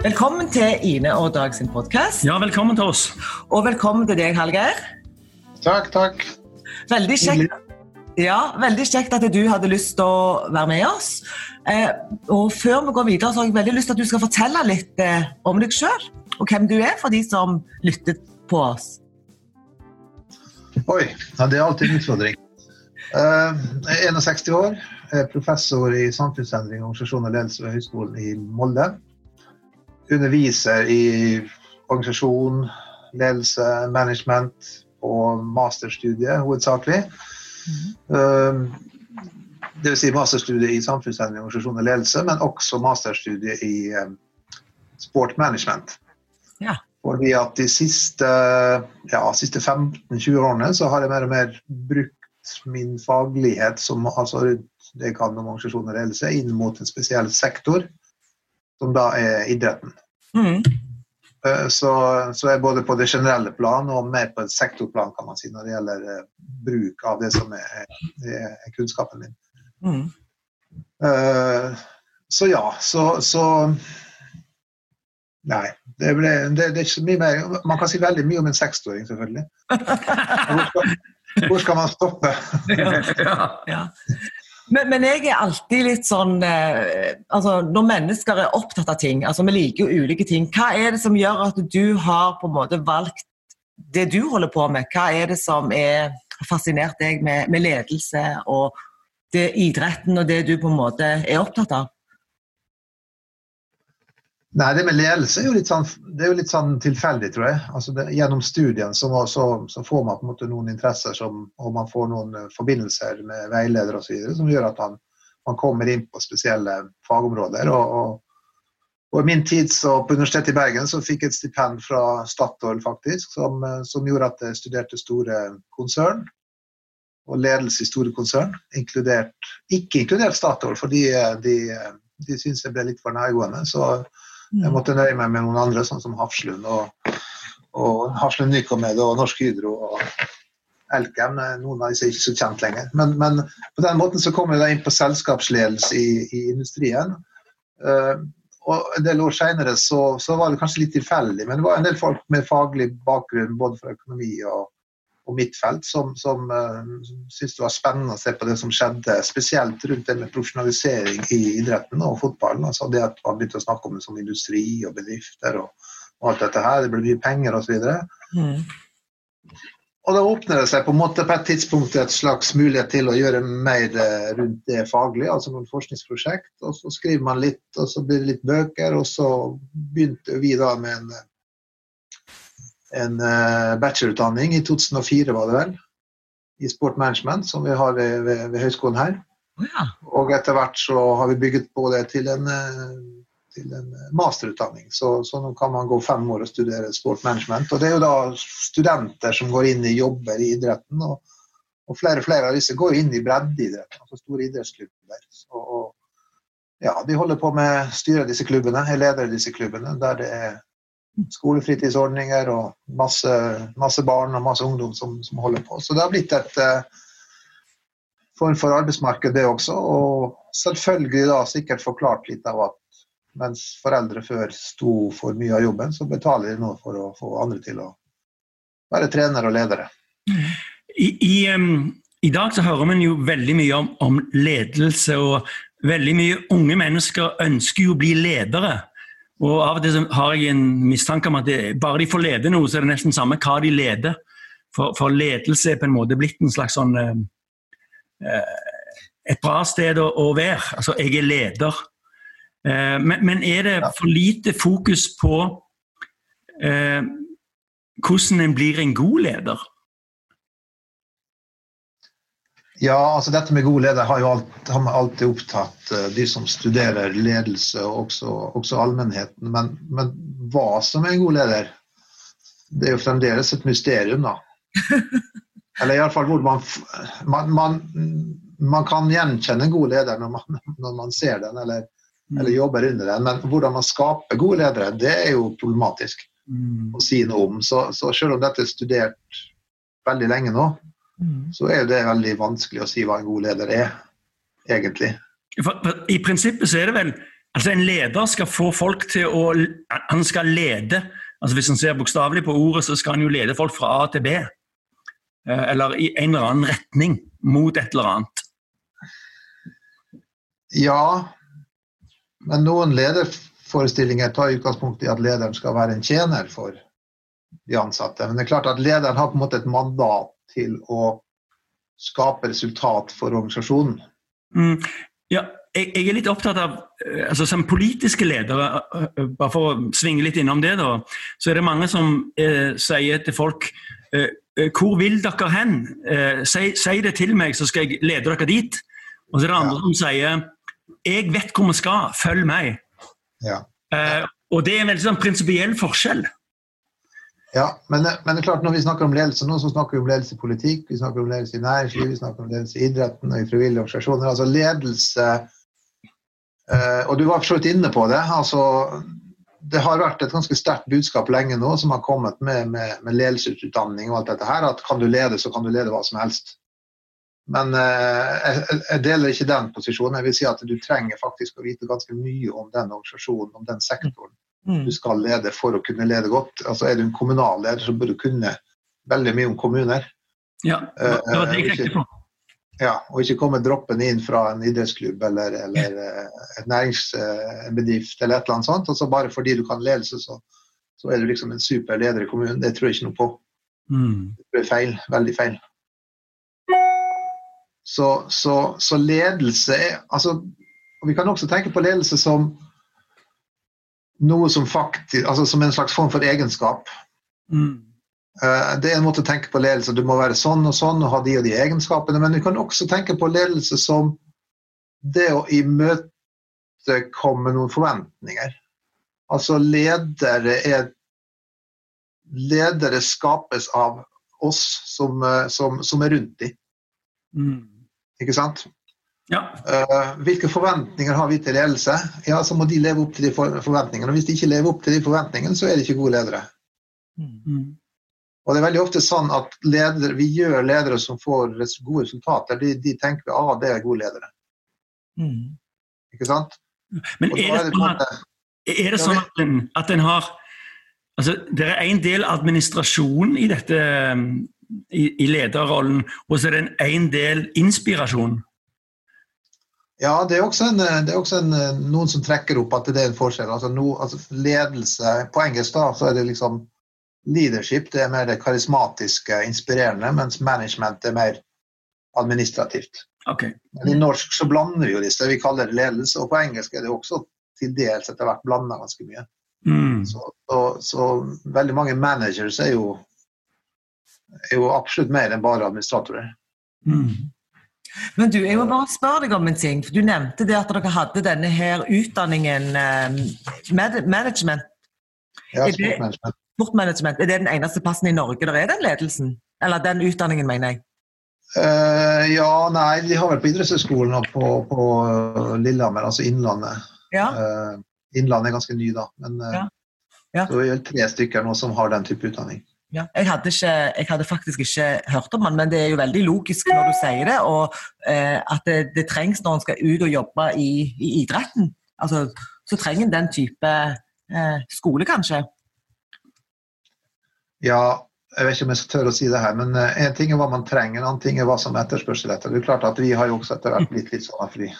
Velkommen til Ine og Dag sin podkast. Ja, velkommen til oss. Og velkommen til deg, Hallgeir. Takk, takk. Veldig kjekt, ja, veldig kjekt at du hadde lyst til å være med oss. Eh, og Før vi går videre, så har jeg veldig lyst til at du skal fortelle litt eh, om deg sjøl. Og hvem du er, for de som lytter på oss. Oi, ja, det er alltid en utfordring. Eh, jeg er 61 år, er professor i samfunnsendring, organisasjon og ledelse ved Høgskolen i Molde underviser i organisasjon, ledelse, management og masterstudiet hovedsakelig. Mm. Det vil si masterstudiet i samfunnsendring, organisasjon og ledelse, men også masterstudiet i um, sport management. Ja. Fordi at de siste, ja, siste 15-20 årene så har jeg mer og mer brukt min faglighet som altså det jeg kan om organisasjon og ledelse, inn mot en spesiell sektor som da er idretten. Mm. Eh, så, så er både på det generelle plan og mer på et sektorplan kan man si, når det gjelder uh, bruk av det som er, er, kunnskapen min. Mm. Uh, så ja, så, så Nei. Det, ble, det, det, er ikke så mye mer Man kan si veldig mye om en seksåring, selvfølgelig. Hvor skal, hvor skal man stoppe? ja, ja. Men, men, jeg er alltid litt sånn eh, altså Når mennesker er opptatt av ting, altså vi liker jo ulike ting, hva er det som gjør at du har på en måte valgt det du holder på med? Hva er det som er fascinert deg med, med ledelse og det idretten og det du på en måte er opptatt av? Nei, det med ledelse er jo litt sånn, jo litt sånn tilfeldig, tror jeg. Altså det, gjennom studien så, så, så, får man på en måte noen interesser som, og man får noen eh, forbindelser med veiledere osv. som gjør at man, man, kommer inn på spesielle fagområder. Og, og, og, I min tid så, på Universitetet i Bergen så fikk jeg et stipend fra Statoil faktisk, som, eh, som gjorde at jeg studerte store konsern og ledelse i store konsern, inkludert, ikke inkludert Statoil, fordi eh, de, de syntes jeg ble litt for nærgående. Så jeg mm. måtte nøye meg med noen andre, sånn som Hafslund og, og Hafslund Nycomed og Norsk Hydro og Elkem. Noen av disse er ikke så kjent lenger. Men, men på den måten så kom jeg inn på selskapsledelse i, i industrien. Uh, og En del år senere så, så, var det kanskje litt tilfeldig, men det var en del folk med faglig bakgrunn både fra økonomi og, mitt felt som, som uh, syntes det var spennende å se på det som skjedde, spesielt rundt det med profesjonalisering i idretten og fotballen. altså Det at man begynte å snakke om det som industri og bedrifter og, og alt dette her. Det ble mye penger osv. Mm. Og da åpner det seg på en måte på et tidspunkt et slags mulighet til å gjøre mer eh, rundt det faglige, altså noen forskningsprosjekt. Og så skriver man litt, og så blir det litt bøker, og så begynte vi da med en en uh, bachelorutdanning i 2004, var det vel, i sport management, som vi har ved, ved, ved høyskolen her. Ja. Og etter hvert så har vi bygget på det til en, eh, til en masterutdanning. Så, så, nå kan man gå fem år og studere sport management. Og det er jo da studenter som går inn i jobber i idretten. Og, og flere og flere av disse går inn i breddeidretten, altså store idrettsklubber. Så, og, ja, de holder på med å styre disse klubbene, er leder i disse klubbene, der det er skolefritidsordninger og masse, masse, barn og masse ungdom som, som, holder på. Så det har blitt et uh, form for arbeidsmarked, det også. Og selvfølgelig da sikkert forklart litt av at mens foreldre før sto for mye av jobben, så betaler de nå for å få andre til å være trenere og ledere. I, i, um, i dag så hører man jo veldig mye om, om ledelse, og veldig mye unge mennesker ønsker jo å bli ledere. Og Av og til har jeg en mistanke om at det, bare de får lede noe, så er det nesten samme hva de leder. For, for ledelse er på en måte blitt en slags sånn eh, eh Et bra sted å, å, være. Altså, jeg er leder. Eh, men, men, er det for lite fokus på eh, hvordan en blir en god leder? Ja, altså dette med god leder har jo alt, har alltid opptatt uh, de som studerer ledelse, og også, også allmennheten. Men, men, hva som er en god leder, det er jo fremdeles et mysterium, da. Eller iallfall hvor man, man, man, man kan gjenkjenne en god leder når man, når man ser den eller, mm. eller, jobber under den, men hvordan man skaper gode ledere, det er jo problematisk mm. å si noe om. Så, så selv om dette er studert veldig lenge nå, Mm. så er det veldig vanskelig å si hva en god leder er, egentlig. For, for, I prinsippet så er det vel Altså En leder skal få folk til å Han skal lede. altså Hvis han ser bokstavelig på ordet, så skal han jo lede folk fra A til B. Eh, eller i en eller annen retning mot et eller annet. Ja, men noen lederforestillinger tar utgangspunkt i at lederen skal være en tjener for de ansatte. Men det er klart at lederen har på en måte et mandat til å skape resultat for organisasjonen. Mm, ja, jeg, jeg, er litt opptatt av eh, altså Som politiske ledere, eh, eh, bare for å svinge litt innom det, da, så er det mange som eh, sier til folk eh, Hvor vil dere hen? Eh, si, si, det til meg, så skal jeg lede dere dit. Og så er det andre ja. som sier Jeg vet hvor vi skal, følg meg. Ja. og det er en veldig sånn prinsipiell forskjell. Ja, men, men, det er klart når vi snakker om ledelse nå, så snakker vi om ledelse i politikk, vi snakker om ledelse i næringsliv, vi snakker om ledelse i idretten og i frivillige organisasjoner. Altså ledelse eh, Og du var for så vidt inne på det. altså det har vært et ganske sterkt budskap lenge nå som har kommet med, med, med, ledelsesutdanning og alt dette her, at kan du lede, så kan du lede hva som helst. Men eh, jeg, jeg, deler ikke den posisjonen. Jeg vil si at du trenger faktisk å vite ganske mye om den organisasjonen, om den sektoren mm. du skal lede for å kunne lede godt. Altså Er du en kommunal leder, så bør du kunne veldig mye om kommuner. Ja, det var det jeg tenkte på. Ja, og ikke komme droppende inn fra en idrettsklubb eller, eller eh, et næringsbedrift eller et eller annet sånt. Og så bare fordi du kan ledelse, så, så er du liksom en super leder i kommunen. Det tror jeg ikke noe på. Mm. Det er feil. Veldig feil. Så, så, så ledelse er altså, Vi kan også tenke på ledelse som noe som faktisk Altså som en slags form for egenskap. Mm. Uh, det er en måte å tenke på ledelse. Du må være sånn og sånn og ha de og de egenskapene. Men du kan også tenke på ledelse som det å imøtekomme noen forventninger. Altså ledere er Ledere skapes av oss som, eh, som, som er rundt dem. Mm. Ikke sant? Ja. Uh, hvilke forventninger har vi til ledelse? Ja, Så må de leve opp til de forventningene. og Hvis de ikke lever opp til de forventningene, så er de ikke gode ledere. Mm. Og det er veldig ofte sånn at ledere, Vi gjør ledere som får gode resultater, de, de tenker at ah, det er gode ledere. Mm. Ikke sant? Men er det, sånn at, er det sånn at en, at en har altså, Det er en del administrasjon i dette i, i lederrollen, og så er det en, en del inspirasjon? Ja, det er også, en, det er også en, noen som trekker opp at det er en forskjell. Altså, no, altså ledelse På engelsk da, så er det liksom leadership det er mer det karismatiske, inspirerende, mens management er mer administrativt. Okay. Men I norsk så blander vi jo disse. Vi kaller det ledelse, og på engelsk er det også til dels etter hvert blanda ganske mye. Mm. Så, så, så, veldig mange managers er jo, er jo absolutt mer enn bare administratorer. Mm. Men du, jeg må bare spørre deg om en ting. for Du nevnte det at dere hadde denne her utdanningen um, management. Ja, sportmanagement. sportmanagement. Er det den eneste plassen i Norge der er den ledelsen? Eller den utdanningen, mener jeg? Uh, ja, nei, de har vel på idrettshøyskolen og på, på Lillehammer, altså Innlandet. Ja. Uh, Innlandet er ganske ny, da. Men uh, ja. Ja. det er tre stykker nå som har den type utdanning. Ja, jeg, hadde ikke, jeg, hadde faktisk ikke hørt om den, men det er jo veldig logisk når du sier det. Og eh, at det, det, trengs når en skal ut og jobbe i, i idretten. Altså, så trenger en den type eh, skole, kanskje. Ja, jeg vet ikke om jeg skal tørre å si det her, men én en ting er hva man trenger, en annen ting er hva som etterspørsel etter. Det er klart at Vi har jo også etter hvert blitt litt sånn fordi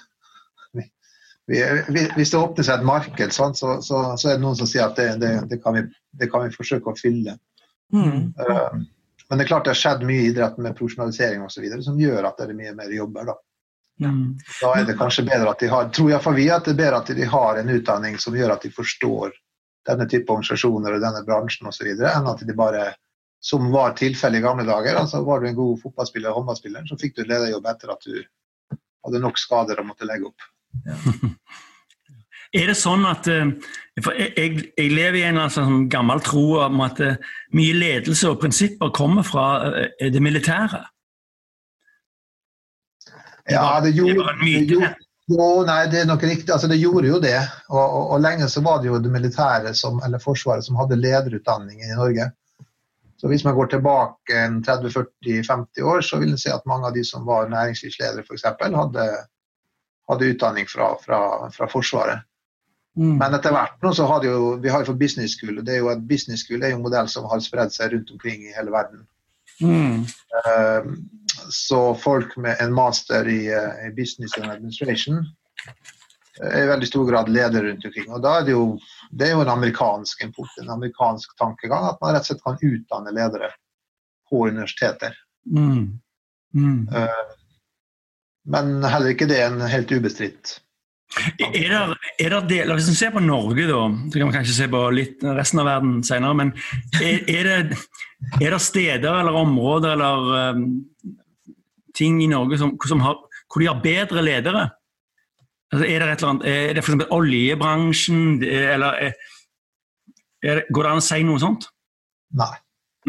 vi, vi, Hvis det åpner seg et marked, så, så, så, er det noen som sier at det, det, det, kan, vi, det kan vi forsøke å fylle. Mm. Uh, men det er klart det har skjedd mye i idretten med profesjonalisering osv. som gjør at det er mye mer jobber. Da. Mm. da er det kanskje bedre at de har tror iallfall vi at det er bedre at de har en utdanning som gjør at de forstår denne type organisasjoner og denne bransjen osv., enn at de bare som var tilfellet i gamle dager. altså Var du en god fotballspiller og håndballspiller, så fikk du lederjobb etter at du hadde nok skader og måtte legge opp. Ja. Er det sånn at eh, for jeg, jeg lever i en sånn gammel tro om at eh, mye ledelse og prinsipper kommer fra eh, det militære? Ja, det gjorde, det gjorde jo, nei, det er nok riktig. Altså, det gjorde jo det. Og, og, og, lenge så var det jo det militære som, eller Forsvaret som hadde lederutdanning i Norge. Så hvis man går tilbake 30-40-50 år, så vil en se at mange av de som var næringslivsledere f.eks., hadde, hadde utdanning fra, fra, fra Forsvaret. Mm. Men etter hvert nå så har det jo, vi har jo for business school, og det er jo et business school er jo en modell som har spredd seg rundt omkring i hele verden. Mm. Eh, Så folk med en master i, uh, i business and administration eh, er i veldig stor grad ledere rundt omkring. Og da er det jo, det er jo en amerikansk import, en amerikansk tankegang, at man rett og slett kan utdanne ledere på universiteter. Mm. Mm. Uh, Men heller ikke det er en helt ubestridt. Er det, er det deler, Hvis vi ser på Norge, da, så kan vi kanskje se på litt resten av verden senere, men er, er, det, er det steder eller områder eller um, ting i Norge som, som har, hvor de har bedre ledere? Altså, er det et eller annet, er det f.eks. oljebransjen, er- eller er, er Går det an å si noe sånt? Nei,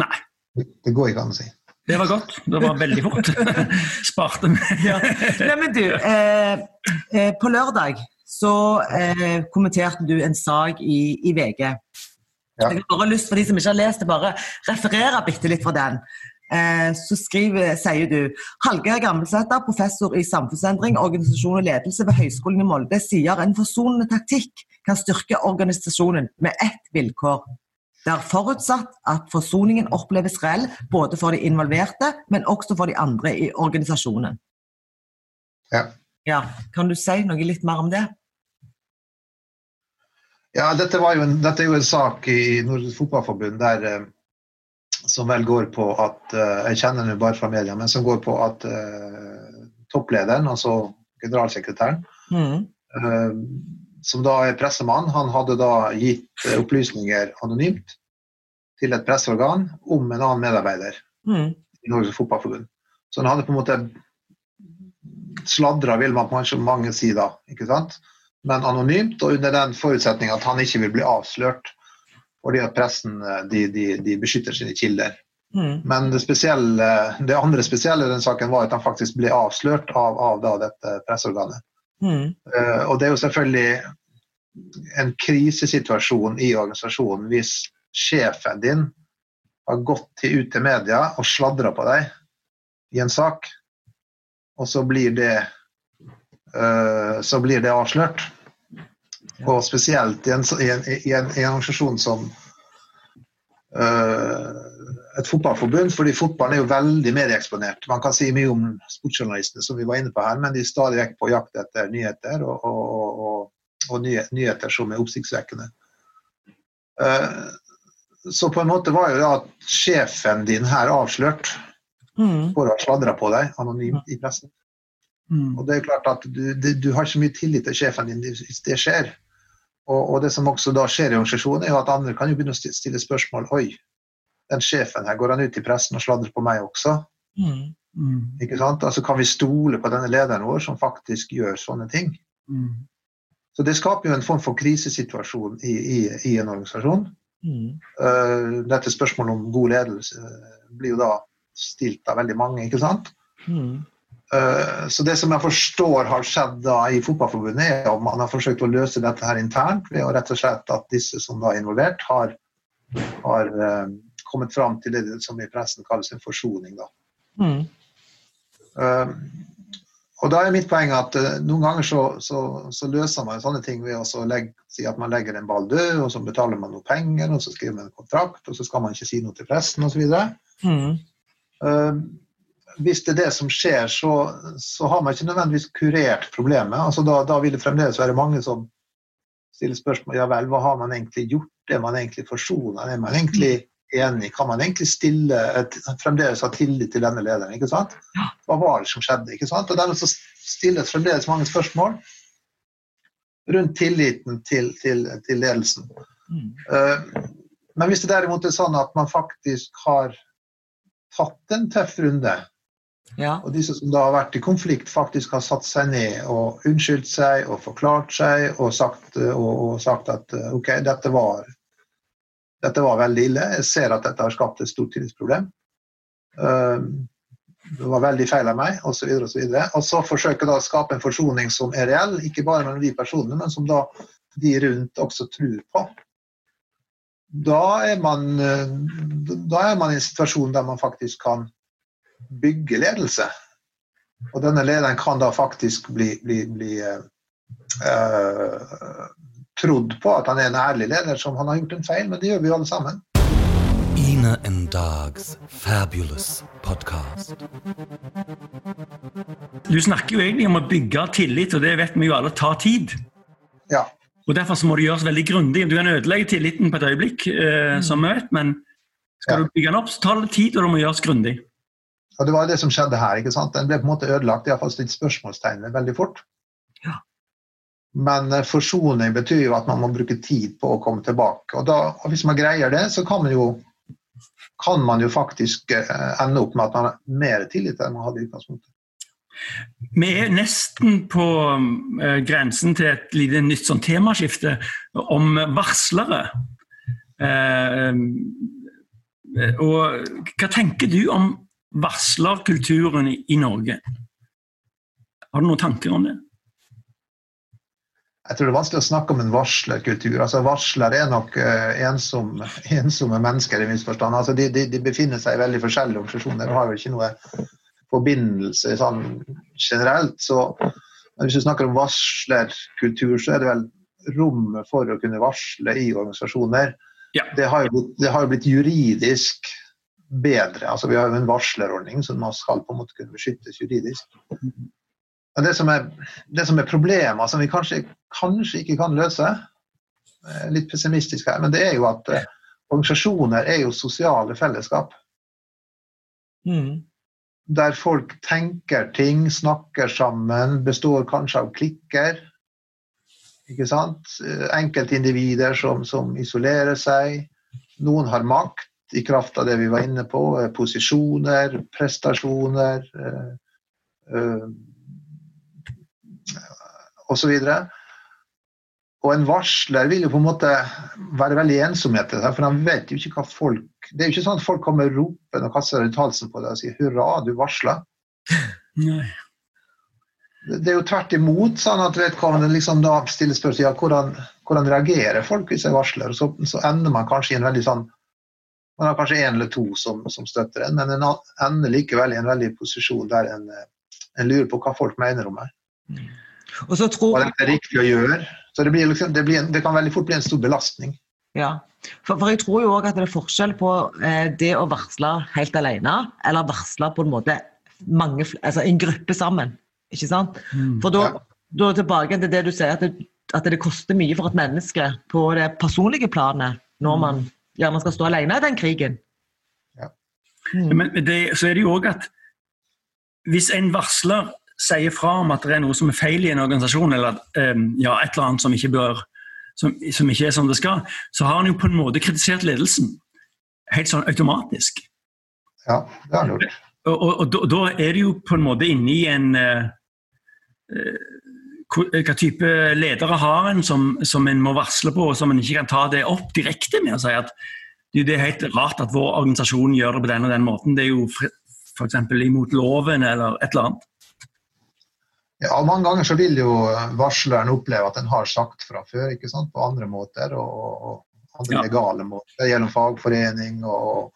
Nei. det går ikke an å si. Det var godt. Det var veldig fort. Sparte meg. Ja. Nei, men du, eh, eh, på lørdag så eh, kommenterte du en sak i, i VG. Ja. Jeg har bare lyst for de som ikke har lest det, bare referere bitte litt fra den. Eh, så skriver, sier du Hallgeir Gammelsæter, professor i samfunnsendring, organisasjon og ledelse ved Høgskolen i Molde, sier en forsonende taktikk kan styrke organisasjonen med ett vilkår. Det er forutsatt at forsoningen oppleves reell både for de involverte, men også for de andre i organisasjonen. Ja. Ja, Kan du si noe litt mer om det? Ja, dette, var jo en, dette er jo en sak i Norges Fotballforbund der, eh, som vel går på at eh, Jeg kjenner den bare fra media, men som går på at eh, topplederen, altså generalsekretæren, Mm. eh, som da er pressemann, han hadde da gitt eh, opplysninger anonymt til et presseorgan om en annen medarbeider Mm. i Norges Fotballforbund. Så han hadde på en måte sladra, vil man kanskje mange si da, ikke sant? men anonymt, og under den forutsetning at han ikke vil bli avslørt. Fordi at pressen eh, de, de, de beskytter sine kilder. Mm. Men det, spesielle, det andre spesielle i den saken var at han faktisk ble avslørt av, av dette presseorganet. Mm. Eh, og det er jo selvfølgelig en krisesituasjon i organisasjonen hvis sjefen din har gått til, ut til media og sladra på deg i en sak, og så blir det uh, så blir det avslørt. Og spesielt i en, i en, i en, i en organisasjon som eh, et fotballforbund, fordi fotballen er jo veldig medieeksponert. Man kan si mye om sportsjournalistene, som vi var inne på her, men de er stadig vekk på jakt etter nyheter, og, og, og, og nyheter som er oppsiktsvekkende. Eh, så på en måte var jo da sjefen din her avslørt Mm. for å ha sladra på deg anonymt i pressen. Mm. Og det er klart at du, du, har ikke mye tillit til sjefen din hvis det skjer. Og det som også da skjer i organisasjonen, er jo at andre kan jo begynne å stille spørsmål Oi, den sjefen her, går han ut i pressen og sladrer på meg også? Mm. Mm. Ikke sant? Altså Kan vi stole på denne lederen vår som faktisk gjør sånne ting? Mm. Så det skaper jo en form for krisesituasjon i, i, i en organisasjon. Mm. Eh, dette spørsmålet om god ledelse eh, blir jo da stilt av veldig mange, ikke sant? Mm. Eh, Så det som jeg forstår har skjedd da i Fotballforbundet, er om man har forsøkt å løse dette her internt ved å rett og slett at disse som da er involvert, har, har eh, kommet fram til det som i pressen kalles en forsoning. Da. Mm. Eh, og da er mitt poeng at uh, noen ganger så, så, så løser man sånne ting ved å legge, si at man legger en ball død, og så betaler man noe penger, og så skriver man en kontrakt, og så skal man ikke si noe til pressen osv. Mm. Uh, hvis det er det som skjer, så, så har man ikke nødvendigvis kurert problemet. Altså da, da vil det fremdeles være mange som stiller spørsmål ja vel, hva har man egentlig gjort? Er man egentlig forsona? Er man egentlig enig? Kan man egentlig stille et, fremdeles ha tillit til denne lederen? ikke sant? Hva var det som skjedde? ikke sant? Og Dermed så stilles fremdeles mange spørsmål rundt tilliten til, til, til ledelsen. Mm. Uh, men hvis det derimot er sånn at man faktisk har tatt en tøff runde, Ja. og disse som da har vært i konflikt, faktisk har satt seg ned og unnskyldt seg og forklart seg og sagt, og, og sagt at uh, OK, dette var, dette var veldig ille, jeg ser at dette har skapt et stort tillitsproblem. Uh, det var veldig feil av meg, osv. Og, så videre, og så forsøker da å skape en forsoning som er reell, ikke bare mellom de personene, men som da de rundt også tror på. Da er man, eh, da er man i en situasjon der man faktisk kan bygge ledelse. Og denne lederen kan da faktisk bli, bli, bli eh, trodd på at han er en ærlig leder som han har gjort en feil, men det gjør vi jo alle sammen. Ina and Dags Fabulous podcast. Du snakker jo egentlig om å bygge tillit, og det vet vi jo alle tar tid. Ja. Og Derfor så må det gjøres veldig grundig. Du kan ødelegge tilliten på et øyeblikk, eh, som vi vet, men skal Ja. du bygge den opp, så tar det tid, og det må gjøres grundig. Og det var det som skjedde her. ikke sant? Den ble på en måte ødelagt, iallfall stilt spørsmålstegn ved veldig fort. Ja. Men eh, forsoning betyr jo at man må bruke tid på å komme tilbake. Og, da, og hvis man greier det, så kan man jo, kan man jo faktisk eh, ende opp med at man har mer tillit enn man hadde i utgangspunktet. Vi er nesten på eh, grensen til et lite nytt sånn temaskifte om varslere. Og hva tenker du om varslerkulturen i Norge? Har du noen tanker om det? Jeg tror det er vanskelig å snakke om en varslerkultur. Altså Varsler er nok uh, ensom, ensomme mennesker i min forstand. Altså de, de, de befinner seg i veldig forskjellige organisasjoner og har jo ikke noe forbindelse sånn generelt. Så men hvis du snakker om varslerkultur, så er det vel rommet for å kunne varsle i organisasjoner. Ja. Det, har jo blitt, det har jo blitt juridisk bedre. Altså Vi har jo en varslerordning som man skal på en måte kunne beskyttes juridisk. Det som er, det som er problemet, som vi kanskje, kanskje ikke kan løse, eh, litt pessimistisk her, men det er jo at eh, organisasjoner er jo sosiale fellesskap. Mm. Der folk tenker ting, snakker sammen, består kanskje av klikker. Ikke sant? Eh, Enkeltindivider som, som isolerer seg. Noen har makt i kraft av det vi var inne på. Posisjoner, prestasjoner Øh, eh, osv. Og en varsler vil jo på en måte være veldig ensom etter det, for han vet jo ikke hva folk Det er jo ikke sånn at folk kommer ropende og kaster rundt halsen på deg og sier 'hurra, du varsla'. Det er jo tvert imot sånn at vedkommende liksom da stiller spørsmål ja, hvordan, hvordan reagerer folk hvis jeg varsler. Og så, så ender man kanskje i en veldig sånn Man har kanskje én eller to som, som støtter en, men en ender likevel i en veldig posisjon der en, eh, en lurer på hva folk mener om meg. Og så tror Hva det er riktig å gjøre. Så det, blir liksom, det, blir det kan veldig fort bli en stor belastning. Ja, for, for jeg tror jo også at det er forskjell på eh, det å varsle helt alene, eller varsle på en måte mange, altså en gruppe sammen. Ikke sant? Mm. For da, Ja. da tilbake til det du sier, at det, at det koster mye for et menneske på det personlige planet når man gjerne skal stå alene i den krigen. Ja. Mm. Men det, så er det jo òg at hvis en varsler sier fra om at det er noe som er feil i en organisasjon, eller eh, ja, et eller annet som ikke, bør, som, som ikke er som det skal, så har han jo på en måte kritisert ledelsen. Helt sånn automatisk. Ja, det har han gjort. Og, og, og da, da er det jo på en måte inne i en eh, eh, Hva type ledere har en som, som en må varsle på, og som en ikke kan ta det opp direkte med og si at det er helt rart at vår organisasjon gjør det på den og den måten. Det er jo f.eks. imot loven eller et eller annet. Ja, mange ganger så vil jo varsleren oppleve at en har sagt fra før, ikke sant? på andre måter og, og andre Ja. legale måter, gjennom fagforening og,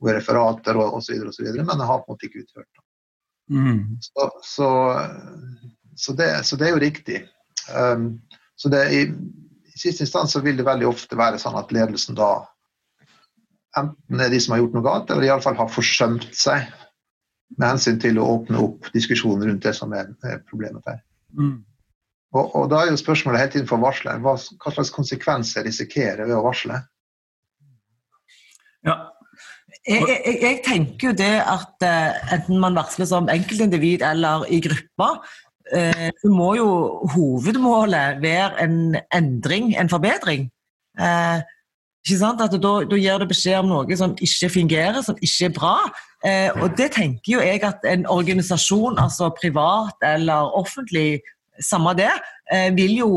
og referater og osv., men det har på en måte ikke utført. Mm. Så, så, så, det, så det er jo riktig. Um, så det, i, I siste instans så vil det veldig ofte være sånn at ledelsen da enten er de som har gjort noe galt, eller iallfall har forsømt seg med hensyn til å åpne opp diskusjonen rundt det som er, problemet her. Mm. Og, og da er jo spørsmålet helt innenfor varsler. varsleren hva, hva slags konsekvenser risikerer ved å varsle? Ja. Jeg, jeg, jeg tenker jo det at eh, enten man varsler som enkeltindivid eller i grupper, eh, så må jo hovedmålet være en endring, en forbedring. Eh, ikke sant? At da, da gir det beskjed om noe som ikke fungerer, som ikke er bra. Eh, og det tenker jo jeg at en organisasjon, altså privat eller offentlig, samme det, eh, vil jo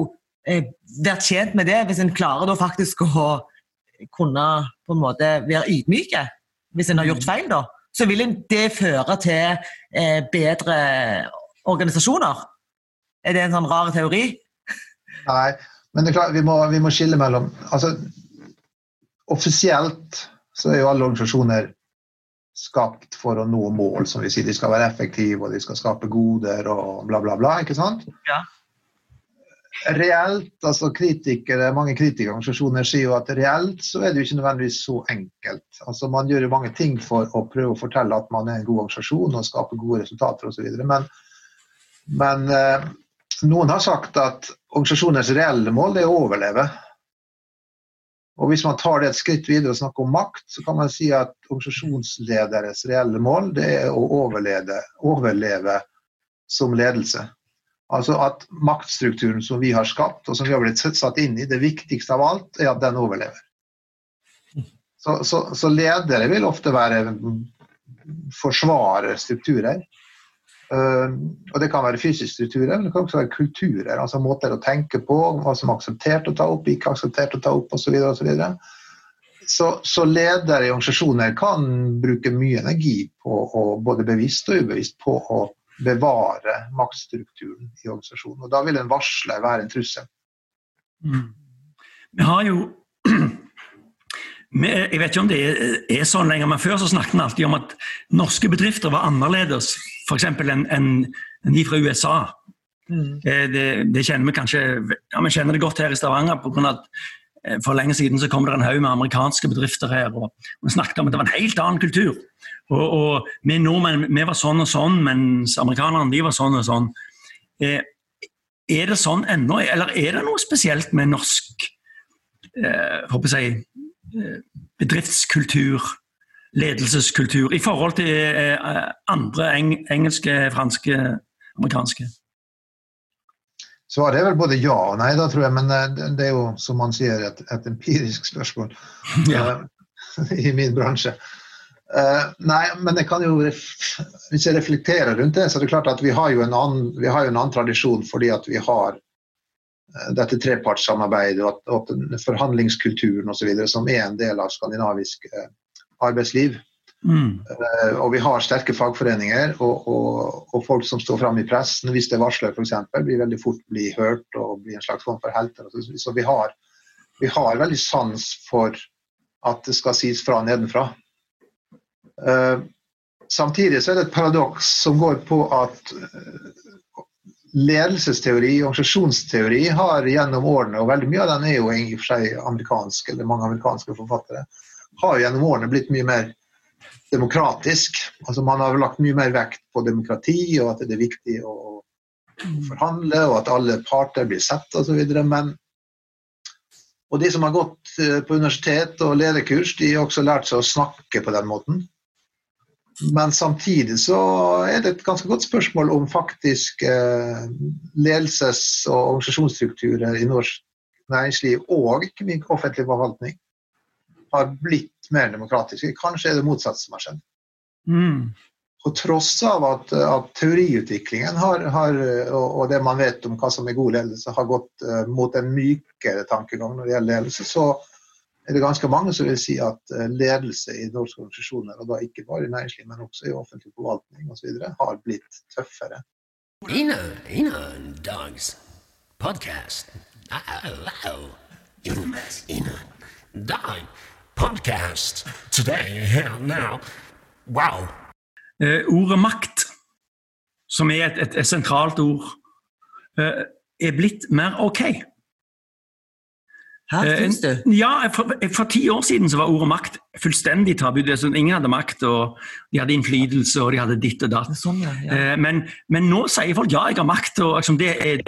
eh, være tjent med det hvis en klarer da faktisk å kunne på en måte være ydmyke hvis en har gjort feil, da. Så vil det føre til eh, bedre organisasjoner. Er det en sånn rar teori? Nei, men det er klart, vi må, vi må skille mellom altså, Offisielt så er jo alle organisasjoner skapt for å nå mål, som vi sier. De skal være effektive, og de skal skape goder og bla, bla, bla. ikke sant? Ja. reelt, altså kritikere, mange kritikerorganisasjoner sier jo at reelt så er det jo ikke nødvendigvis så enkelt. Altså Man gjør jo mange ting for å prøve å fortelle at man er en god organisasjon og skape gode resultater osv. Men, men eh, noen har sagt at organisasjonens reelle mål er å overleve. Og Hvis man tar det et skritt videre og snakker om makt, så kan man si at organisasjonslederes reelle mål det er å overleve, overleve som ledelse. Altså at maktstrukturen som vi har skapt, og som vi har blitt satt inn i, det viktigste av alt er at den overlever. Så, så, så ledere vil ofte være forsvare strukturer. Uh, og Det kan være fysiske strukturer, men det kan også være kulturer. altså Måter å tenke på, hva som er akseptert å ta opp, ikke akseptert å ta opp osv. Så, videre, og så, så ledere i organisasjoner kan bruke mye energi på, å, både bevisst og ubevisst, på å bevare maktstrukturen i organisasjonen. Og Da vil en varsler være en trussel. Mm. Vi har jo Jeg vet ikke om det er sånn lenger, men før så snakket vi alltid om at norske bedrifter var annerledes f.eks. enn en, en de fra USA. Mm. Eh, det, det, kjenner vi kanskje ja, vi kjenner det godt her i Stavanger. På grunn av at eh, For lenge siden så kom det en haug med amerikanske bedrifter her. og Vi snakket om at det var en helt annen kultur. Og, og vi nordmenn vi var sånn og sånn, mens amerikanerne de var sånn og sånn. Eh, er det sånn ennå, eller er det noe spesielt med norsk eh, jeg, eh, bedriftskultur, ledelseskultur, i forhold til eh, andre eng engelske, franske, amerikanske? Svaret er vel både ja og nei, da tror jeg, men eh, det er jo som man sier et, et empirisk spørsmål ja. i min bransje. Uh, nei, men jeg kan jo, hvis jeg reflekterer rundt det, så er det klart at vi har jo en annen, jo en annen tradisjon fordi at vi har dette trepartssamarbeidet og, og forhandlingskulturen osv. som er en del av skandinavisk uh, arbeidsliv. Mm. og vi har sterke fagforeninger og, og, og, folk som står fram i pressen hvis det er varsler f.eks. blir veldig fort bli hørt og blir en slags form for helter. Så, så vi, har, vi har veldig sans for at det skal sies fra nedenfra. Samtidig så er det et paradoks som går på at ledelsesteori organisasjonsteori har gjennom årene, og veldig mye av den er jo i og for seg amerikansk, eller mange amerikanske forfattere, har gjennom årene blitt mye mer demokratisk. Altså Man har lagt mye mer vekt på demokrati, og at det er viktig å forhandle, og at alle parter blir sett osv. Men og de som har gått eh, på universitet og lederkurs, de har også lært seg å snakke på den måten. Men samtidig så er det et ganske godt spørsmål om faktisk eh, ledelses- og organisasjonsstrukturer i norsk næringsliv og ikke minst offentlig forvaltning har blitt mer demokratiske. Kanskje er det motsatt som har skjedd. Mm. På tross av at, at teoriutviklingen har, har, og, det man vet om hva som er god ledelse, har gått uh, mot en mykere tankegang når det gjelder ledelse, så er det ganske mange som vil si at eh, ledelse i norske organisasjoner, og da ikke bare i næringsliv, men også i offentlig forvaltning osv., har blitt tøffere. Ina, Ina Dogs podcast. Ina Dog podcast. Today, here, now. Wow. Ordet makt, som er et, et, et sentralt ord, uh, er blitt mer ok. Hæ, syns du? det? Ja, for, for, ti år siden så var ordet makt fullstendig tabu. Sånn, ingen hadde makt, og de hadde innflytelse, og de hadde ditt og datt. Sånn, ja, ja. Eh, men, men, nå sier folk ja, jeg har makt, og liksom, det er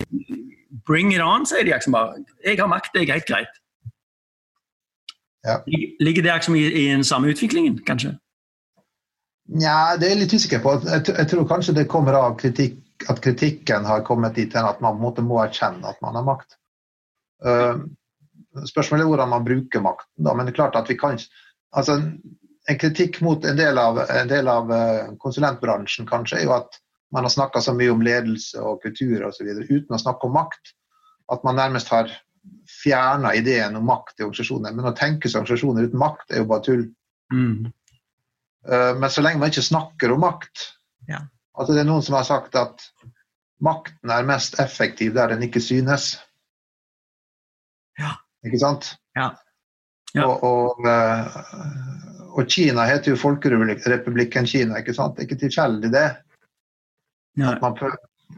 Bring it on, sier de. Liksom, bare. Jeg har makt, det er helt greit. Ja. Ligger det liksom, i, i den samme utviklingen, kanskje? Nja, det er jeg litt usikker på. Jeg, jeg, tror kanskje det kommer av kritikk, at kritikken har kommet dit hen at man måte, må erkjenne at man har makt. Uh, Spørsmålet er hvordan man bruker makten. Da. Men det er klart at vi kan altså, En kritikk mot en del av, en del av eh, konsulentbransjen kanskje er jo at man har snakka så mye om ledelse og kultur osv. uten å snakke om makt. At man nærmest har fjerna ideen om makt i organisasjoner. Men å tenke seg organisasjoner uten makt er jo bare tull. Mm. Eh, men så lenge man ikke snakker om makt ja. altså Det er noen som har sagt at makten er mest effektiv der den ikke synes. Ikke sant? Ja. ja. Og, og, eh, og, Kina heter jo Folkerepublikken Kina, ikke sant? Det er ikke tilfeldig, det. At man,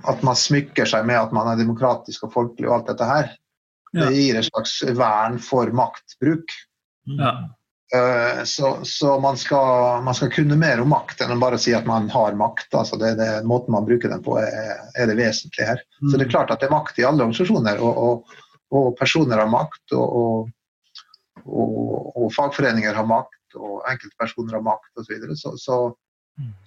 at man smykker seg med at man er demokratisk og folkelig og alt dette her. Ja. Det gir et slags vern for maktbruk. Ja. Eh, Så, så man, skal, man skal kunne mer om makt enn å bare si at man har makt. Altså det, det, måten man bruker den på, er, er det vesentlige her. Så det er klart at det er makt i alle organisasjoner, og, og, og personer har makt. Og, og, og, og fagforeninger har makt, og enkeltpersoner har makt osv. Så, videre. så, så,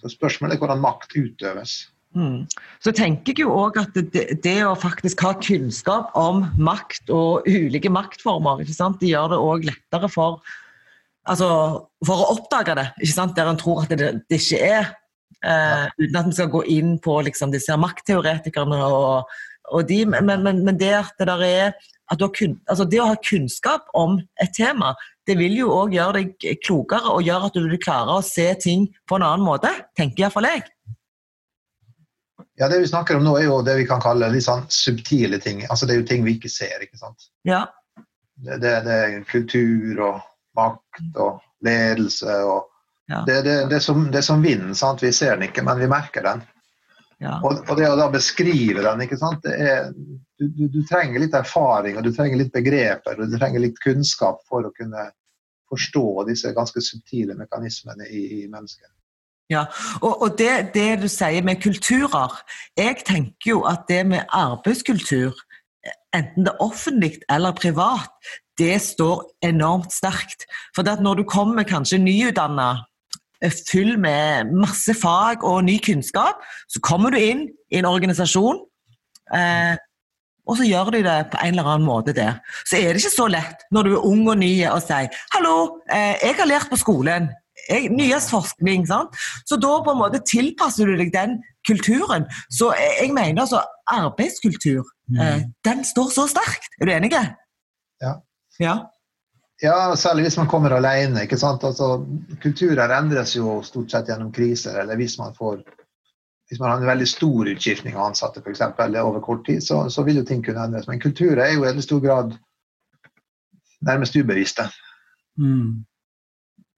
så spørsmålet er hvordan makt utøves. Mm. Så tenker jeg jo òg at det, det å faktisk ha kunnskap om makt og ulike maktformer, ikke sant? det gjør det òg lettere for, altså, for å oppdage det, ikke sant? der en tror at det, det ikke er. Eh, uten at vi skal gå inn på liksom, disse maktteoretikerne og, og de, men, men, men det at det der er at du har kun, altså det å ha kunnskap om et tema, det vil jo òg gjøre deg klokere og gjøre at du vil klare å se ting på en annen måte, tenker iallfall jeg. Ja, Det vi snakker om nå, er jo det vi kan kalle litt sånn subtile ting. Altså Det er jo ting vi ikke ser. ikke sant? Ja. Det, det, det er kultur og makt og ledelse og Ja. Det, det, det, som, det er som vinden. sant? Vi ser den ikke, men vi merker den. Ja. Og, og det å da beskrive den, ikke sant? Er, du, du, du trenger litt erfaring og du trenger litt begreper og du trenger litt kunnskap for å kunne forstå disse ganske subtile mekanismene i, i mennesket. Ja, og, og det, det du sier med kulturer Jeg tenker jo at det med arbeidskultur, enten det er offentlig eller privat, det står enormt sterkt. For når du kommer kanskje nyutdanna, full med masse fag og ny kunnskap, så kommer du inn i en organisasjon, eh, og så gjør du det på en eller annen måte der. Så er det ikke så lett når du er ung og ny og sier 'hallo, eh, jeg har lært på skolen'. Jeg, nyest forskning. sant? Så da på en måte tilpasser du deg den kulturen. Så jeg, mener altså arbeidskultur, eh, den står så sterkt. Er du enig? Ja. Ja. Ja, særlig hvis man kommer alene. ikke sant? Altså, kulturer endres jo stort sett gjennom kriser, eller hvis man får hvis man har en veldig stor utskiftning av ansatte for eksempel, over kort tid, så, så vil jo ting kunne endres. Men kulturer er jo i veldig stor grad nærmest ubevisste. Mm.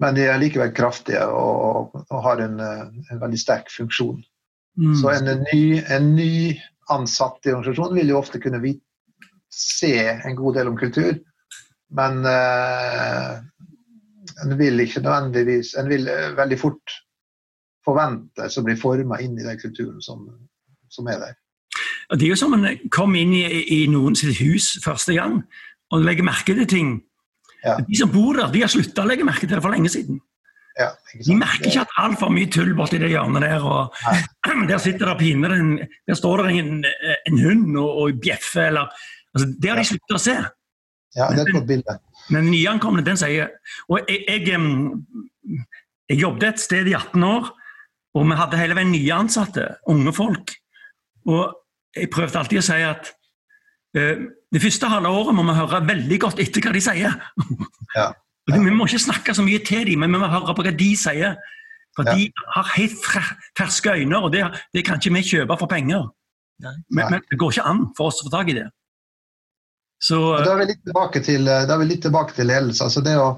Men de er likevel kraftige og, og har en, en veldig sterk funksjon. Mm. Så en ny, en ny ansatt i organisasjonen vil jo ofte kunne vite, se en god del om kultur, men eh, en vil ikke nødvendigvis En vil eh, veldig fort forvente å bli forma inn i den kulturen som, som er der. Det er jo som en kom inn i, i noen sitt hus første gang og legger merke til ting. Ja. De som bor der, de har slutta å legge merke til det for lenge siden. Ja, De merker ikke at altfor mye tull borti det hjørnet der. og Der sitter det piner, der står det en, en hund og, og bjeffer, eller altså, Det har de sluttet å se. Ja, det er et godt bilde. Men nyankomne, den sier Og jeg, jeg, jeg jobbet et sted i 18 år, og vi hadde hele veien nye ansatte, unge folk. Og jeg prøvde alltid å si at uh, det første halve året må vi høre veldig godt etter hva de sier. Ja. Og Vi må ikke snakke så mye til dem, men vi må høre på hva de sier. For Ja. de har helt ferske øyne, og det, det kan ikke vi kjøpe for penger. Nei. Men, men det går ikke an for oss å få tak i det. Så Da er vi litt tilbake til, vi litt tilbake til ledelse. Altså det å,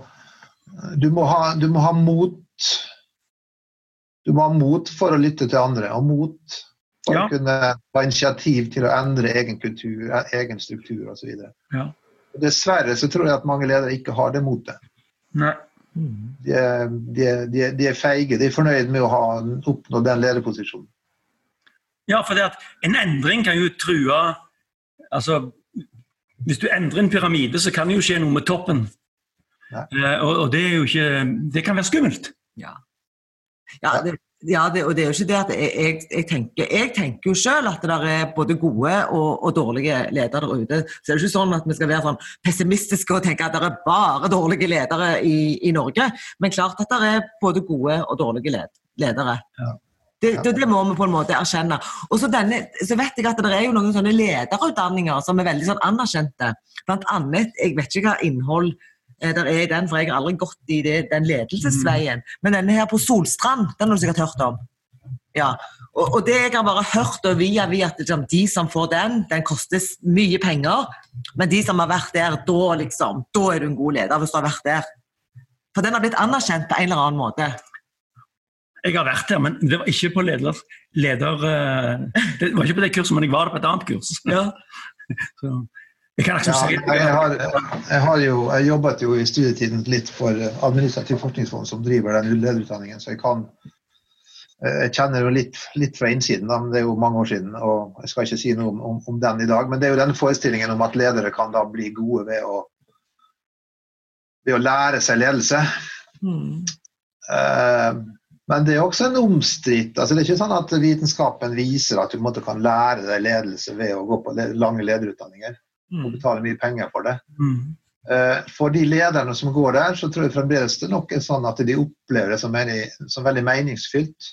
du, må ha, du må ha mot Du må ha mot for å lytte til andre, og mot for Ja. å kunne ta initiativ til å endre egen kultur, egen struktur osv. Ja. Dessverre så tror jeg at mange ledere ikke har det motet. De de, de, de er feige. De er fornøyd med å ha oppnådd den lederposisjonen. Ja, for det at en endring kan jo true altså, Hvis du endrer en pyramide, så kan det jo skje noe med toppen. Ja. Eh, og, og det er jo ikke Det kan være skummelt. Ja, ja, det, ja det, og det er jo ikke det at jeg, jeg, jeg tenker Jeg tenker jo selv at det der er både gode og, og dårlige ledere der ute. Så det er jo ikke sånn at vi skal være sånn pessimistiske og tenke at det er bare dårlige ledere i, i Norge. Men klart at det er både gode og dårlige led, ledere. Ja. Det, det, det må vi på en måte erkjenne. Og så, denne, så vet jeg at det er jo noen sånne lederutdanninger som er veldig sånn anerkjente. Blant annet, jeg vet ikke hva innhold eh, der er i den, for jeg har aldri gått i det, den ledelsesveien. Men denne her på Solstrand, den har du sikkert hørt om. Ja, og, og det jeg har bare hørt og via via at liksom, de som får den, den koster mye penger. Men de som har vært der, da liksom, da er du en god leder hvis du har vært der. For den har blitt anerkjent på en eller annen måte. Jeg har vært der, men det var ikke på leder... leder eh, det var ikke på det kurset, men jeg var på et annet kurs. Ja. Så, jeg kan ikke Ja, si jeg, har, jeg, har jo, jeg jobbet jo i studietiden litt for Administrativ forskningsfond, som driver den lederutdanningen, så jeg kan jeg kjenner jo litt, litt fra innsiden, da, men det er jo mange år siden. og Jeg skal ikke si noe om, om, om den i dag, men det er jo denne forestillingen om at ledere kan da bli gode ved å, ved å lære seg ledelse. Mm. Eh, men det er også en omstridt altså Det er ikke sånn at vitenskapen viser at du måte kan lære deg ledelse ved å gå på lange lederutdanninger og Mm. betale mye penger for det. Mm. Eh, For de lederne som går der, så tror jeg fremdeles det nok er sånn at de opplever det som, mening, som veldig meningsfylt.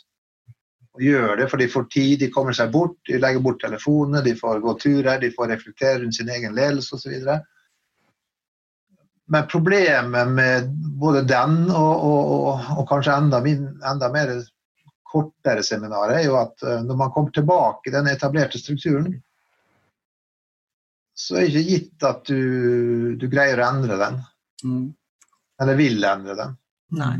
Og gjør det, for de får tid, de kommer seg bort, de legger bort telefonene, de får gå turer, de får reflektere rundt sin egen ledelse osv. Men problemet med både den og, og, og, og kanskje enda, min, enda mer kortere seminaret, er jo at eh, når man kommer tilbake i den etablerte strukturen, så er det ikke gitt at du, du greier å endre den. Mm. Eller vil endre den. Nei.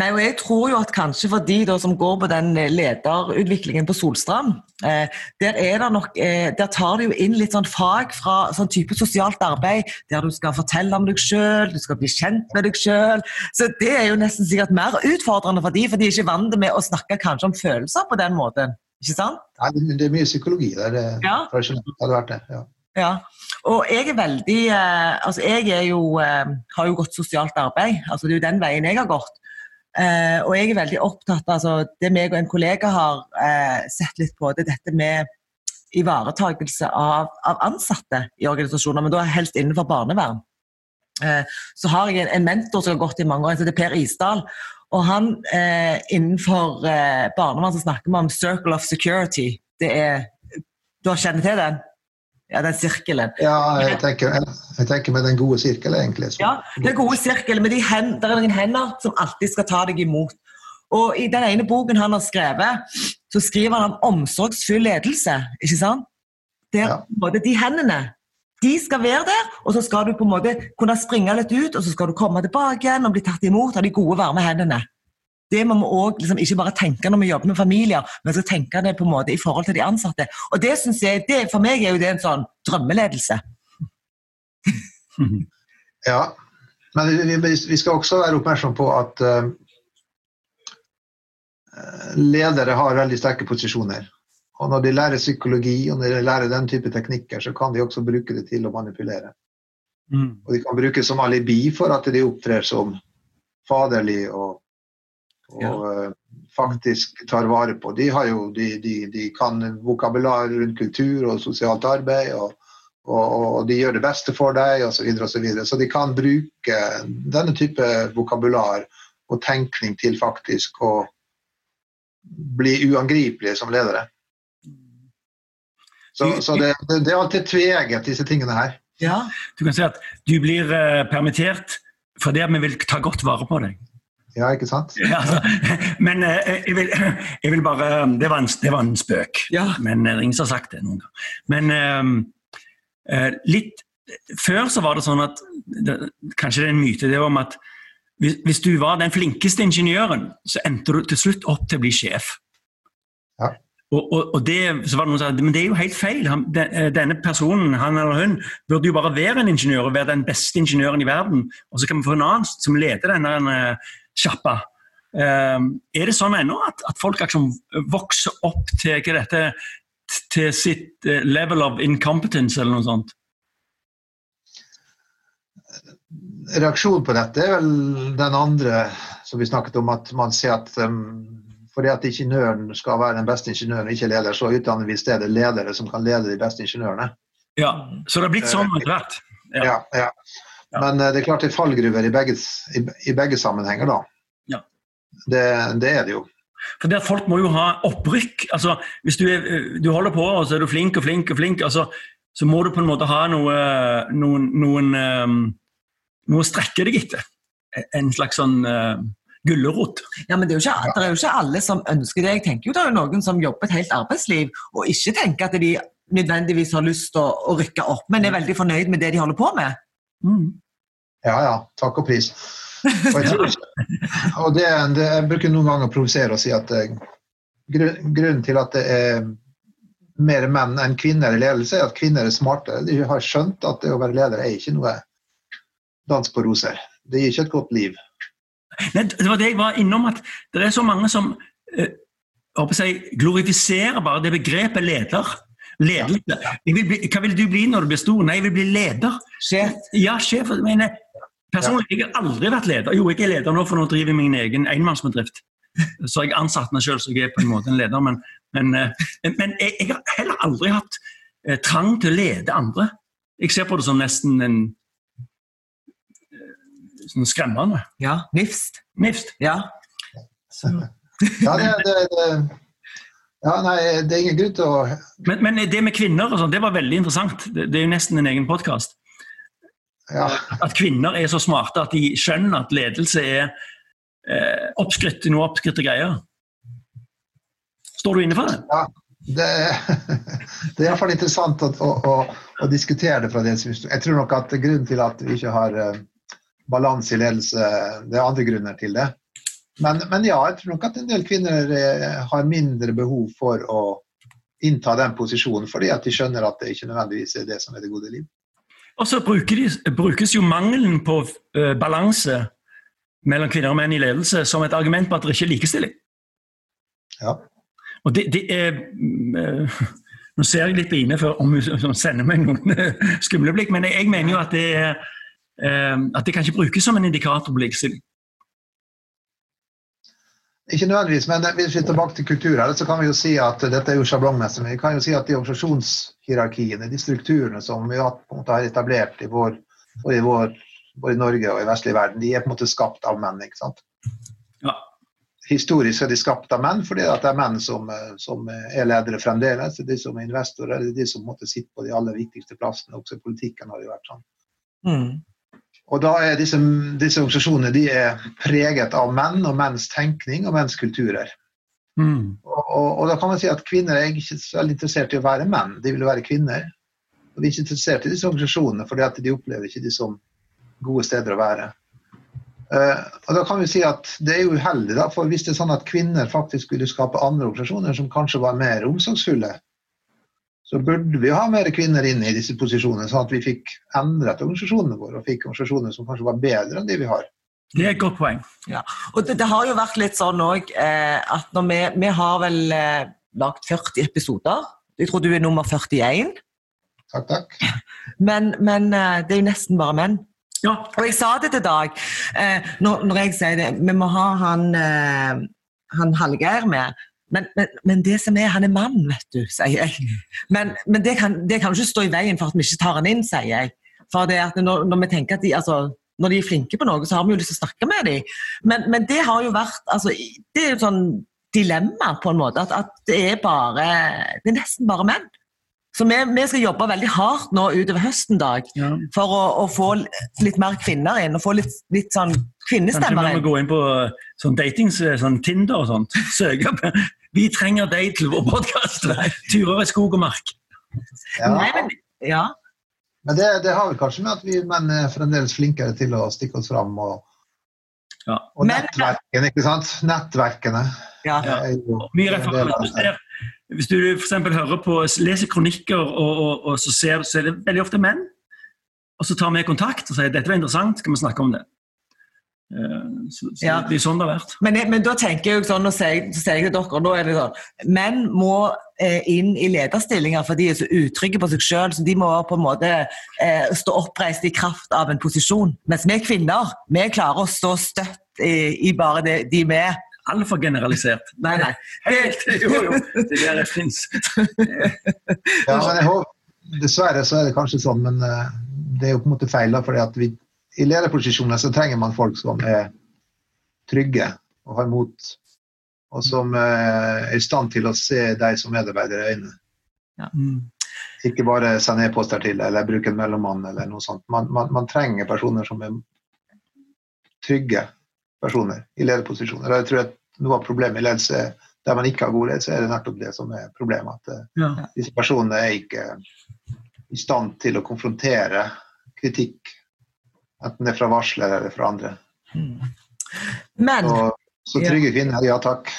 Nei, og jeg tror jo at kanskje for de da, som går på den eh, lederutviklingen på Solstrand, eh, der, er det nok, eh, der tar de jo inn litt sånn fag fra sånn type sosialt arbeid, der du skal fortelle om deg sjøl, du skal bli kjent med deg sjøl. Så det er jo nesten sikkert mer utfordrende for de, for de er ikke vant med å snakke kanskje om følelser på den måten. Ikke sant? Nei, men det er mye psykologi der. Det, Ja. tradisjonelt hadde vært det. Ja. Ja, og jeg er veldig eh, Altså, jeg er jo, eh, har jo gått sosialt arbeid. Altså, det er jo den veien jeg har gått. Eh, og jeg er veldig opptatt av altså, Det meg og en kollega har eh, sett litt på, det er dette med ivaretakelse av, av ansatte i organisasjoner, men da helst innenfor barnevern. Eh, så har jeg en, en mentor som har gått i mange år, som heter Per Isdal. Og han eh, innenfor eh, barnevern så snakker vi om 'circle of security'. Det er Du har kjenner til den? Ja, den sirkelen. Ja, jeg tenker, jeg tenker med den gode sirkel, egentlig. Så. Ja, den gode sirkelen med de hen, der er noen hender som alltid skal ta deg imot. Og I den ene boken han har skrevet, så skriver han om omsorgsfull ledelse. ikke sant? Der Ja. på en måte, De hendene de skal være der, og så skal du på en måte kunne springe litt ut, og så skal du komme tilbake igjen og bli tatt imot av de gode, varme hendene. Det må vi også, liksom, ikke bare tenke når vi jobber med familier, men så tenke det på en måte i forhold til de ansatte. Og det synes jeg, det, For meg er jo det en sånn drømmeledelse. Ja, men vi, vi, vi skal også være oppmerksom på at uh, ledere har veldig sterke posisjoner. Og når de lærer psykologi og når de lærer den type teknikker, så kan de også bruke det til å manipulere. Mm. Og de kan bruke det som alibi for at de opptrer som faderlig og, og eh, faktisk tar vare på. De, har jo, de, de, de kan vokabular rundt kultur og sosialt arbeid. og og, og de gjør det beste for deg, osv. Så, videre, og så, videre. så de kan bruke denne type vokabular og tenkning til faktisk å bli uangripelige som ledere. Så, så det, det, det er alltid tveget, disse tingene her. Ja, Du kan si at du blir eh, permittert fordi vi vil ta godt vare på deg. Ja, ikke sant? Ja, altså, men eh, jeg, vil, jeg vil bare Det var en, det var en spøk. ja. Men er ingen har sagt det noen gang. Men eh, eh, litt Før så var det sånn at Kanskje det er en myte det om at hvis, du var den flinkeste ingeniøren, så endte du til slutt opp til å bli sjef. Ja. Og, og, og det, så var det noen som sa men det er jo helt feil. Han, eh, denne personen han eller hun, burde jo bare være en ingeniør og være den beste ingeniøren i verden. Og så kan vi få en annen som leder denne eh, sjappa. Um, er det sånn ennå at, at folk liksom vokser opp til hva dette til sitt eh, level of incompetence eller noe sånt? Reaksjonen på dette er vel den andre som vi snakket om, at man ser at um, fordi at ingeniøren skal være den beste ingeniøren, ikke leder, så utdanner vi i stedet ledere som kan lede de beste ingeniørene. Ja, Så det har blitt sånn etter hvert? Ja. Ja, ja. Men eh, det er klart det er fallgruver i begge, i, i begge sammenhenger, da. Ja. Det, det er det jo. For det at Folk må jo ha opprykk. altså Hvis du, er, du holder på og så er du flink og flink, og flink, altså, så må du på en måte ha noe, noen, noen, um, noe å strekke deg etter. En slags sånn uh, gulrot. Ja, men det er, jo ikke, det er jo ikke alle som ønsker det. Jeg tenker jo det er noen som jobber et helt arbeidsliv og ikke tenker at de nødvendigvis har lyst til å, å rykke opp, men er veldig fornøyd med det de holder på med. Mm. Ja ja, takk og pris. Og, jeg, tror, og det, det, jeg bruker noen ganger å provosere og si at eh, grunn, grunnen til at det er mer menn enn kvinner i ledelse, er at kvinner er smartere. De har skjønt at det å være leder er ikke noe dans på roser. Det gir ikke et godt liv. Nei, det var det jeg var innom, at det er så mange som eh, jeg, glorifiserer bare det begrepet leder. Ledelse. Bli, hva vil du bli når du blir stor? Nei, jeg vil bli leder. Sjef. Ja, sjef. Jeg mener, personlig jeg har aldri vært leder. Jo, jeg er leder nå, for nå driver jeg min egen enmannsbedrift. Så jeg ansatte meg sjøl, så jeg er på en måte en leder. Men, men, eh, men jeg, jeg, har heller aldri hatt eh, trang til å lede andre. Jeg ser på det som nesten en eh, sånn skremmende. Ja. Nifst. Nifst. Ja. Ja, det, det, det, ja, nei, det er ingen grunn til å Men, men det med kvinner og sånn, det var veldig interessant. Det, det er jo nesten en egen podkast. Ja. At kvinner er så smarte at de skjønner at ledelse er eh, oppskrytt, noe oppskrytte greier. Står du inne for det? Ja, det, det er iallfall interessant å, å, å, diskutere det fra det synspunktet. Jeg tror nok at grunnen til at vi ikke har uh, balanse i ledelse, det er andre grunner til det. Men, men, ja, jeg tror nok at en del kvinner uh, har mindre behov for å innta den posisjonen, fordi at de skjønner at det ikke nødvendigvis er det som er det gode liv. Og så brukes jo mangelen på uh, balanse mellom kvinner og menn i ledelse som et argument på at det ikke er likestilling. Ja. Og det, det er uh, Nå ser jeg litt på Ine for om hun sender meg noen skumle blikk, men jeg mener jo at det, at det kan ikke brukes som en indikator på likestilling. Ikke nødvendigvis, men hvis vi er tilbake til kultur her, så kan vi jo si at dette er jo sjablongmessig, men vi kan jo si at de organisasjonshierarkiene, de strukturene som vi har, etablert i vår, i vår, både i Norge og i vestlig verden, de er på en måte skapt av menn. ikke sant? Ja. Historisk er de skapt av menn fordi det er menn som, som, er ledere fremdeles. Det er de som er investorer, det er de som måtte sitte på de aller viktigste plassene. Også i politikken har det vært sånn. Mm. Og da er disse, disse, organisasjonene de er preget av menn og menns tenkning og menns kulturer. Mm. Og, og, og, da kan man si at kvinner er ikke så veldig interessert i å være menn, de vil være kvinner. Og de er ikke interessert i disse organisasjonene fordi de opplever ikke de som gode steder å være. Uh, og da kan vi si at Det er jo uheldig, da, for hvis det er sånn at kvinner faktisk ville skape andre organisasjoner som kanskje var mer omsorgsfulle, så burde vi ha mer kvinner inn i disse posisjonene, sånn at vi fikk endret organisasjonene våre og fikk organisasjoner som kanskje var bedre enn de vi har. Det er et godt poeng. Ja. Og det, det, har jo vært litt sånn òg eh, at når vi, vi har vel eh, lagd 40 episoder. Jeg tror du er nummer 41. Takk, takk. Men, men eh, det er jo nesten bare menn. Ja. Og jeg sa det til Dag eh, når, når, jeg sier det Vi må ha han, eh, han Hallgeir med. Men, men, men, det som er, han er mann, vet du, sier jeg. Men, men det, kan, det, kan, jo ikke stå i veien for at vi ikke tar han inn, sier jeg. For det at når, når vi tenker at de, altså, når de er flinke på noe, så har vi jo lyst til å snakke med dem. Men, men det har jo vært altså, Det er jo sånn dilemma, på en måte. At, at, det er bare Det er nesten bare menn. Så vi, vi skal jobbe veldig hardt nå utover høsten dag Ja. for å, å få litt mer kvinner inn. Og få litt, litt sånn Kanskje kvinnestemmer vi må gå inn på uh, sånn dating, sånn Tinder og sånt. Søke på Vi trenger deg til vår podkast! Turer i skog og mark. Ja. Nei, men, ja. Men det, det har vel kanskje med at vi menn er fremdeles flinkere til å stikke oss fram. Og, Ja. og nettverkene, ikke sant? Nettverkene. ja. Ja. jo Mye referanser. Hvis du eksempel hører på, leser kronikker, og, og, og så, ser, så er det veldig ofte menn. Og så tar vi kontakt og sier dette var interessant, skal vi snakke om det. Eh, Så, så Ja. Det er sånn det har vært. Men, men da tenker jeg jo sånn, og sier, så sier jeg til dere, nå er det sånn Menn må eh, inn i lederstillinger for de er så utrygge på seg sjøl, så de må på en måte eh, stå oppreist i kraft av en posisjon. Mens vi kvinner, vi klarer å stå støtt i, i bare det, de vi er. Altfor generalisert. Nei, nei. Helt, jo, jo. Det der det fins. Ja, men jeg håper, dessverre så er det kanskje sånn, men det er jo på en måte feil. da, fordi at vi, I lederposisjoner så trenger man folk som er trygge og har mot. Og som eh, er i stand til å se deg som medarbeider i øynene. Ja. Ikke bare sende e-poster til eller bruke en mellommann eller noe sånt. Man, man, man trenger personer som er trygge personer i lederposisjoner. Og jeg tror at noe av problemet i ledelse der man ikke har god ledelse, er det nettopp det som er problemet. At eh, Ja. disse personene er ikke i stand til å konfrontere kritikk, enten det er fra varsler eller fra andre. Men Så, så trygge kvinner, ja takk.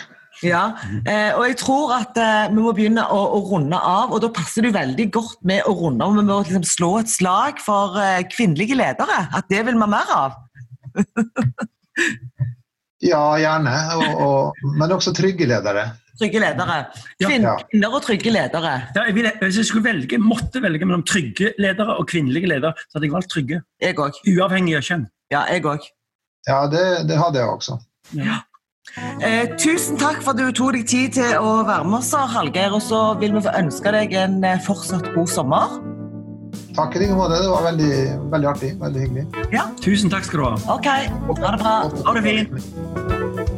Ja, eh, og jeg tror at eh, vi må begynne å, å runde av, og da passer du veldig godt med å runde av. Vi må liksom slå et slag for eh, kvinnelige ledere, at det vil vi mer av. Ja, gjerne. Og, og, men også trygge ledere. Trygge ledere. Ja. Ja. Kvinner og trygge ledere. Ja, jeg ville, hvis jeg skulle velge, måtte velge mellom trygge ledere og kvinnelige ledere, så hadde jeg valgt trygge. Jeg også. Uavhengig av kjønn. Ja, jeg òg. Ja, det, det hadde jeg også. Eh, tusen takk for at du tok deg tid til å være med oss, Hallgeir. Og så vil vi få ønske deg en eh, fortsatt god sommer. Takk i like måte. Det var veldig, veldig artig. Veldig hyggelig. Tusen takk skal du ha. OK, ha det bra. Ha det fint.